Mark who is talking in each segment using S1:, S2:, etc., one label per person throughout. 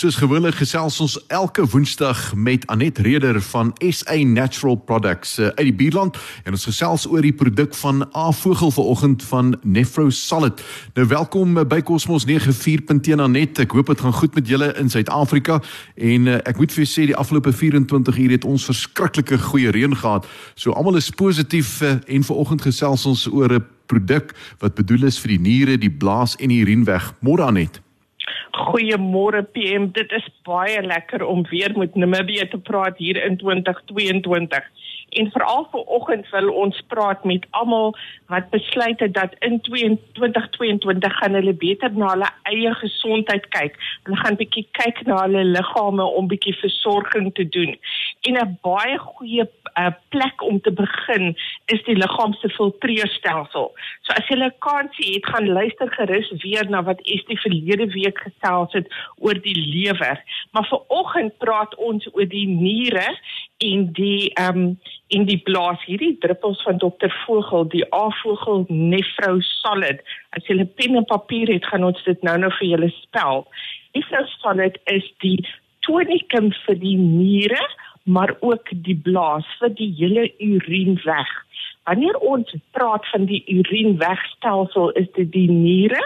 S1: Soos gewoonlik gesels ons elke Woensdag met Anet Reder van SA Natural Products uh, uit die Bierland en ons gesels oor die produk van A Vogel vanoggend van Nefro Solid. Nou welkom uh, by Cosmos 94.1 Anet. Ek hoop dit gaan goed met julle in Suid-Afrika en uh, ek moet vir julle sê die afgelope 24 uur het ons verskriklike goeie reën gehad. So almal is positief en vanoggend gesels ons oor 'n produk wat bedoel is vir die niere, die blaas en die urienweg. Môre Anet.
S2: Goeiemôre PM. Dit is baie lekker om weer met Namibië te praat hier in 2022. En veral vir oggend wil ons praat met almal wat besluit het dat in 2022 gaan hulle beter na hulle eie gesondheid kyk. Hulle gaan bietjie kyk na hulle liggame om bietjie versorging te doen. En 'n baie goeie uh, plek om te begin is die liggaam se filtreerstelsel. So as jy 'n kansie het, gaan luister gerus weer na wat Estie verlede week gesels het oor die lewer. Maar vir oggend praat ons oor die niere en die ehm um, in die blaas hierdie druppels van dokter Vogel die A-vogel Nefro Solid as jy 'n pen en papier het gaan ons dit nou-nou vir julle spel Nefro Solid is die tonikum vir die niere maar ook die blaas vir die hele urienweg wanneer ons praat van die urienwegstelsel is dit die niere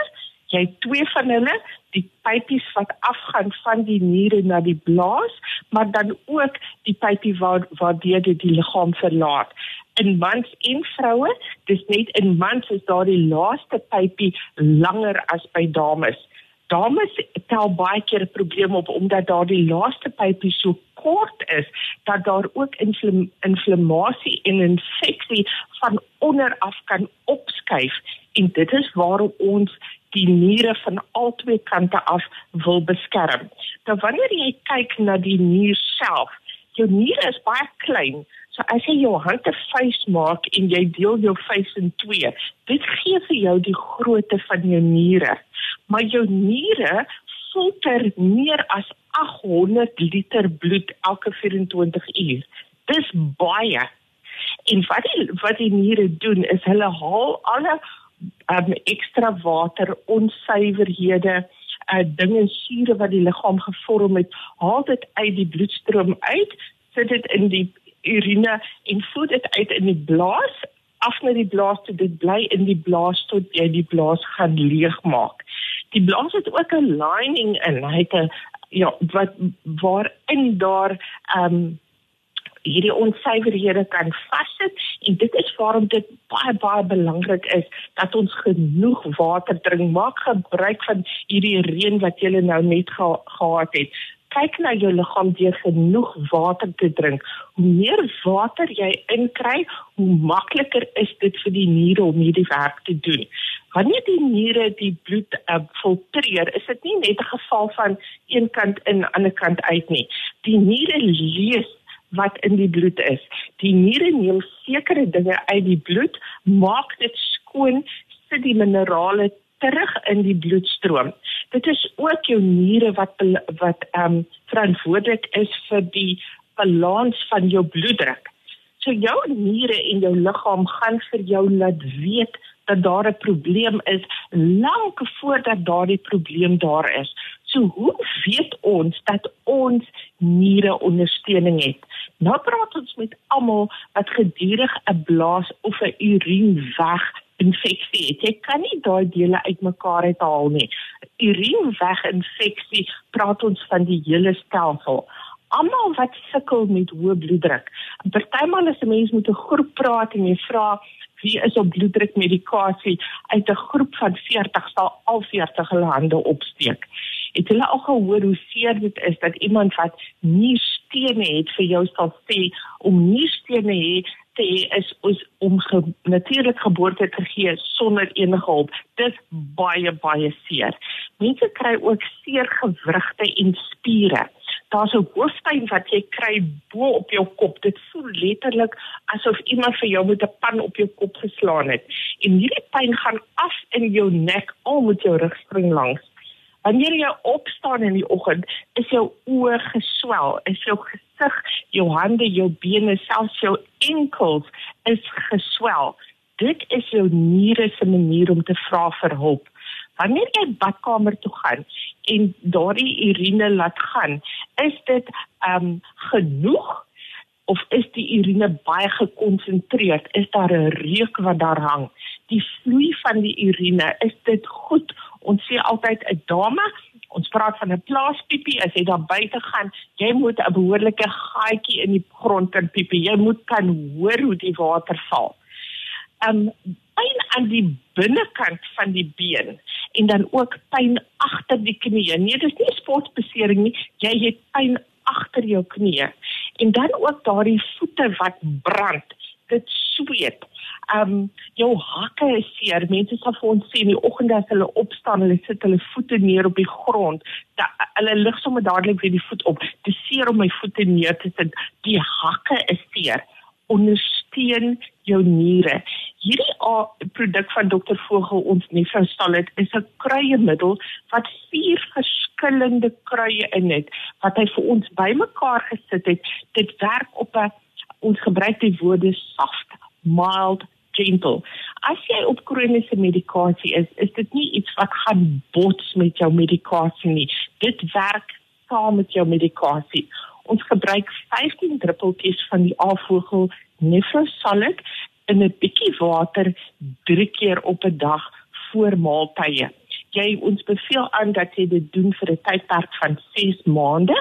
S2: jy twee van hulle die pypies wat afgaan van die niere na die blaas, maar dan ook die pypie waar waar dit die, liggaam verlaat. In mans en vroue, dis net in mans is daar die laaste pypie langer as by dames. Dames tel baie keer 'n probleem op omdat daar die laaste pypie so kort is dat daar ook infl inflammasie en infeksie van onder af kan opskuif en dit is waarom ons die niere van al twee kante af wil beskerm. Nou wanneer jy kyk na die nier self, jou niere is baie klein. So as jy jou hand 'n vuis maak en jy deel jou vuis in twee, dit gee vir jou die grootte van jou niere. Maar jou niere filter meer as 800 liter bloed elke 24 uur. Dis baie. En wat die wat die niere doen is hulle haal alle um, ekstra water, onsuiverhede, uh dinge sure wat die liggaam gevorm het, haal dit uit die bloedstroom uit, sit dit in die urine en voed dit uit in die blaas af na die blaas toe dit bly in die blaas tot jy die blaas gaan leegmaak. Die blaas het ook 'n lining in, hy het 'n ja, wat waarin daar ehm um, hierdie onsuiverhede kan vassit en dit is waarom dit baie baie belangrik is dat ons genoeg water drink. Maak gebruik van hierdie reën wat jy nou net ge gehad het. Kyk na jou liggaam deur genoeg water te drink. Hoe meer water jy inkry, hoe makliker is dit vir die niere om hierdie werk te doen. Wanneer die niere die bloed uh, filtreer, is dit nie net 'n geval van een kant in, ander kant uit nie. Die niere lees wat in die bloed is. Die niere neem sekere dinge uit die bloed, maak dit skoon, sit die minerale terug in die bloedstroom. Dit is ook jou niere wat wat ehm um, verantwoordelik is vir die balans van jou bloeddruk. So jou niere en jou liggaam gaan vir jou laat weet dat daar 'n probleem is lank voordat daardie probleem daar is. So hoe weet ons dat ons niere ondersteuning het? Nou praat ons met almal wat gedurig 'n blaas of 'n urienweg infeksie het. Jy kan nie daai dele uitmekaar uithaal nie. Urienweg infeksie praat ons van die hele stelsel. Almal wat sukkel met hoë bloeddruk. Partymal as 'n mens met 'n groep praat en jy vra wie is op bloeddrukmedikasie uit 'n groep van 40 sal al 40 hulle hande opsteek. Het hulle al gehoor hoe seer dit is dat iemand wat nie stene het vir jou sal sê om nie stene het te hê is ons om ge, natuurlik geboorte te gee sonder enige hulp. Dit baie baie seer. Mense kry ook seer gewrigte en spiere. Daar's 'n hoofpyn wat jy kry bo op jou kop. Dit voel letterlik asof iemand vir jou met 'n pan op jou kop geslaan het. En hierdie pyn gaan af in jou nek al met jou rug spring langs. Wanneer jy opstaan in die oggend, is jou oë geswel, is jou gesig, jou hande, jou bene, selfs jou enkels is geswel. Dit is jou niere se manier om te vra vir hulp. Wanneer jy badkamer toe gaan en daardie urine laat gaan, is dit ehm um, genoeg of is die urine baie gekonsentreerd? Is daar 'n reuk wat daar hang? Die vloei van die urine, is dit goed? Ons sê altyd 'n dame Ons praat van 'n plaaspiepie as jy daar buite gaan, jy moet 'n behoorlike gaatjie in die grond kan piepie. Jy moet kan hoor hoe die water val. Um pyn aan die binnekant van die been en dan ook pyn agter die knie. Nee, dis nie sportbesering nie. Jy het pyn agter jou knie. En dan ook daardie voete wat brand. Dit sweet. Um jou hakke is seer. Mense sal vir ons sê in die oggend as hulle opstaan, hulle sit hulle voete neer op die grond. Da, hulle lig sommer dadelik weer die voet op. Dit seer om my voete neer te sit. Die hakke is seer. Ondersteun jou niere. Hierdie produk van Dr Vogel ons Nefrosalit is 'n kruiemiddel wat vier verskillende kruie in het wat hy vir ons bymekaar gesit het. Dit werk op 'n ons gebruik die woorde soft, mild, gentle. As jy op kroniese medikasie is, is dit nie iets wat gaan bots met jou medikasie nie. Dit werk saam met jou medikasie. Ons gebruik 15 druppeltjies van die afvogel Nefrosalit in 'n bietjie water 3 keer op 'n dag voor maaltye. Jy ons beveel aan dat jy dit doen vir 'n tydperk van 6 maande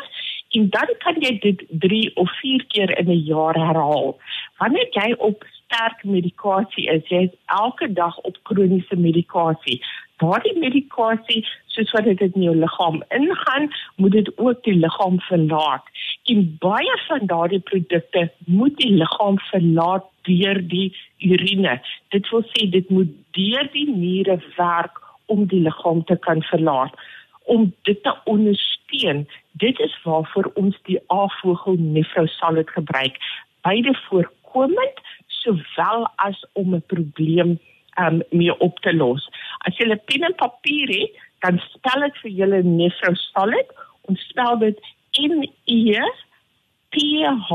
S2: en dan kan jy dit 3 of 4 keer in 'n jaar herhaal. Wanneer jy op sterk medikasie is, jy is elke dag op kroniese medikasie. Daardie medikasie, soos wat dit in jou liggaam ingaan, moet dit ook die liggaam verlaat. En baie van daardie produkte moet die liggaam verlaat deur die urine. Dit wil sê dit moet deur die niere werk om die liggaam te kan verlaat om dit te ondersteun. Dit is waarvoor ons die afvogel nefrosalit gebruik. Beide voorkomend sowel as om 'n probleem um mee op te los. As jy 'n pen en papier het, dan spel dit vir julle nefrosalit. Ons spel dit N E P H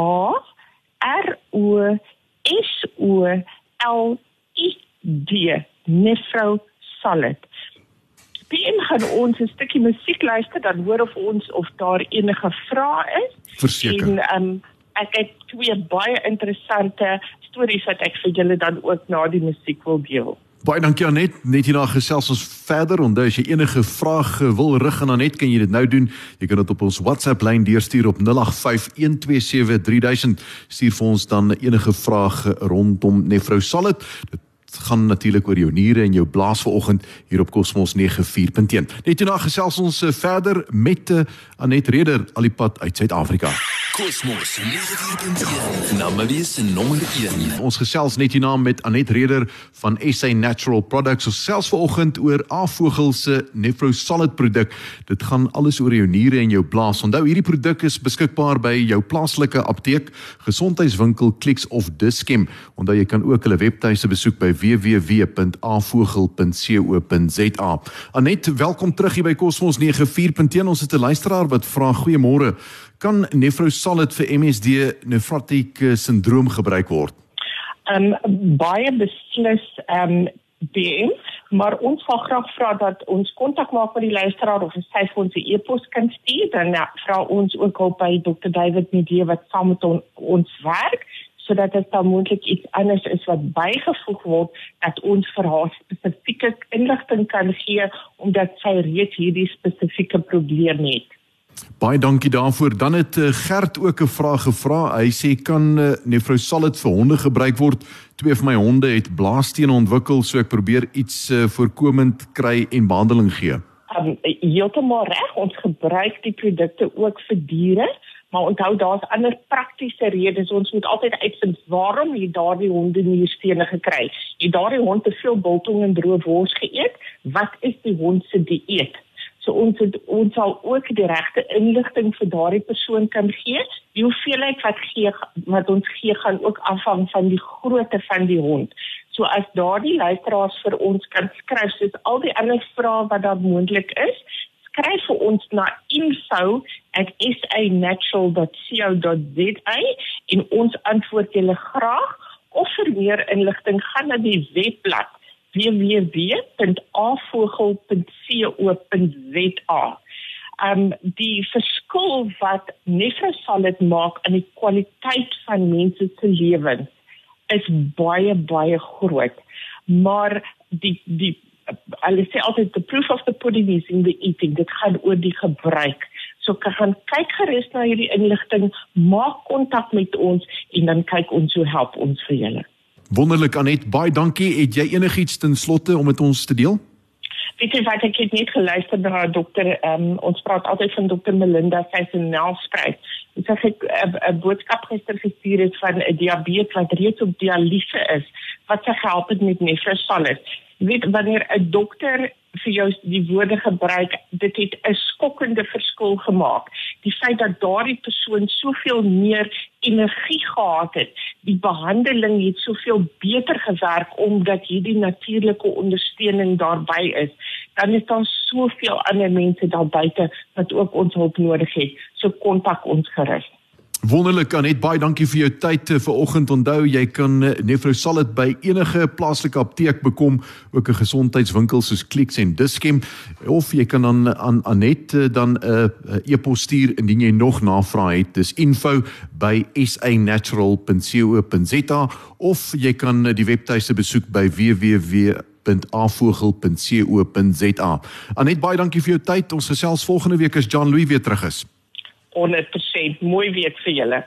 S2: R O S O L I D nefrosalit. Pien gaan ons 'n stukkie musiek luister dan hoor of ons of daar enige vrae is.
S1: Verseker.
S2: En um ek het twee baie interessante stories wat ek vir julle dan ook na die musiek wil deel.
S1: Baie dankie Anet. Net hierna gesels ons verder. Onthou as jy enige vrae wil rig aan Anet, kan jy dit nou doen. Jy kan dit op ons WhatsApp lyn deurstuur op 0851273000. Stuur vir ons dan enige vrae rondom Nefrosalit. Dit gaan natuurlik oor jou niere en jou blaas vanoggend hier op Cosmos 94.1. Net hierna gesels ons eh, verder met Anet Reder alipad uit Suid-Afrika. Cosmos 94.1. Namalies nommer 1. Ons gesels net hierna met Anet Reder van SA Natural Products. Ons gesels vanoggend oor Avogel se Nefrosolid produk. Dit gaan alles oor jou niere en jou blaas. Onthou hierdie produk is beskikbaar by jou plaaslike apteek, gesondheidswinkel Clicks of Dischem. Onthou jy kan ook hulle webtuise besoek by www.avogel.co.za. Anet, welkom terug hier by Cosmos 94.1. Ons het 'n luisteraar wat vra: "Goeiemôre. Kan Nefrosalit vir MSD nephrotic sindroom gebruik word?"
S2: Ehm um, baie beslis ehm um, being maar ons sal graag vra dat ons kontak maak met die luisteraar of sy vir ons 'n e-pos kan stuur dan ja, vra ons ook op by Dr David Medee wat saam met on, ons werk sodat dit dan moontlik iets anders is wat bygevoeg word dat ons vir haar spesifieke inligting kan gee omdat sy reeds hierdie spesifieke probleem het.
S1: Baie dankie daarvoor. Dan het uh, Gert ook 'n vraag gevra. Hy sê kan uh, Nefrosalit vir honde gebruik word? Twee van my honde het blaastene ontwikkel, so ek probeer iets uh, voorkomend kry en behandeling gee.
S2: Um, heeltemal reg. Ons gebruik die produkte ook vir diere. Maar onthou daar's ander praktiese redes. Ons moet altyd uitvind waarom jy daardie honde nierstene gekry het. Jy daardie hond te veel biltong en droë wors geëet. Wat is die hond se dieet? So ons het, ons sal ook die regte inligting vir daardie persoon kan gee. Die hoeveelheid wat gee wat ons gee gaan ook afhang van die grootte van die hond. So as daardie luisteraars vir ons kan skryf soos al die ander vrae wat daar moontlik is, skryf vir ons na info@sanatural.co.za en ons antwoord julle graag of vir meer inligting gaan na die webblad www.avogel.co.za. Um die verskil wat Nefrosalit maak in die kwaliteit van mense se lewens is baie baie groot. Maar die die hulle sê altyd the proof of the pudding is in the eating. Dit gaan oor die gebruik. So kan kyk gerus na hierdie inligting, maak kontak met ons en dan kyk ons hoe help ons vir julle.
S1: Wonderlik Anet, baie dankie. Het jy enigiets ten slotte om met ons te deel?
S2: Weet jy wat ek het net geluister na dokter um, ons praat altyd van dokter Melinda sy se nelspreek. Sy het 'n boodskap gister gestuur het van 'n diabetes wat reeds op dialyse is wat sy gehelp het met nefrosalis. Weet wanneer 'n dokter vir jou die woorde gebruik, dit het 'n skokkende verskil gemaak. Die feit dat daardie persoon soveel meer energie gehad het, die behandeling het soveel beter gewerk omdat hierdie natuurlike ondersteuning daarby is. Dan is daar soveel ander mense daar buite wat ook ons hulp nodig het. So kontak ons gerus.
S1: Wonderlik Anet, baie dankie vir jou tyd eh, vir oggend. Onthou jy kan eh, Nefrosalit by enige plaaslike apteek bekom, ook 'n gesondheidswinkel soos Clicks en Dischem of jy kan dan aan Anet eh, dan 'n uh, e-pos stuur indien jy nog navrae het. Dis info@sanatural.co.za of jy kan die webtuiste besoek by www.avogel.co.za. Anet, baie dankie vir jou tyd. Ons gesels volgende week as John Louis weer terug is.
S2: 100% mooi week vir julle.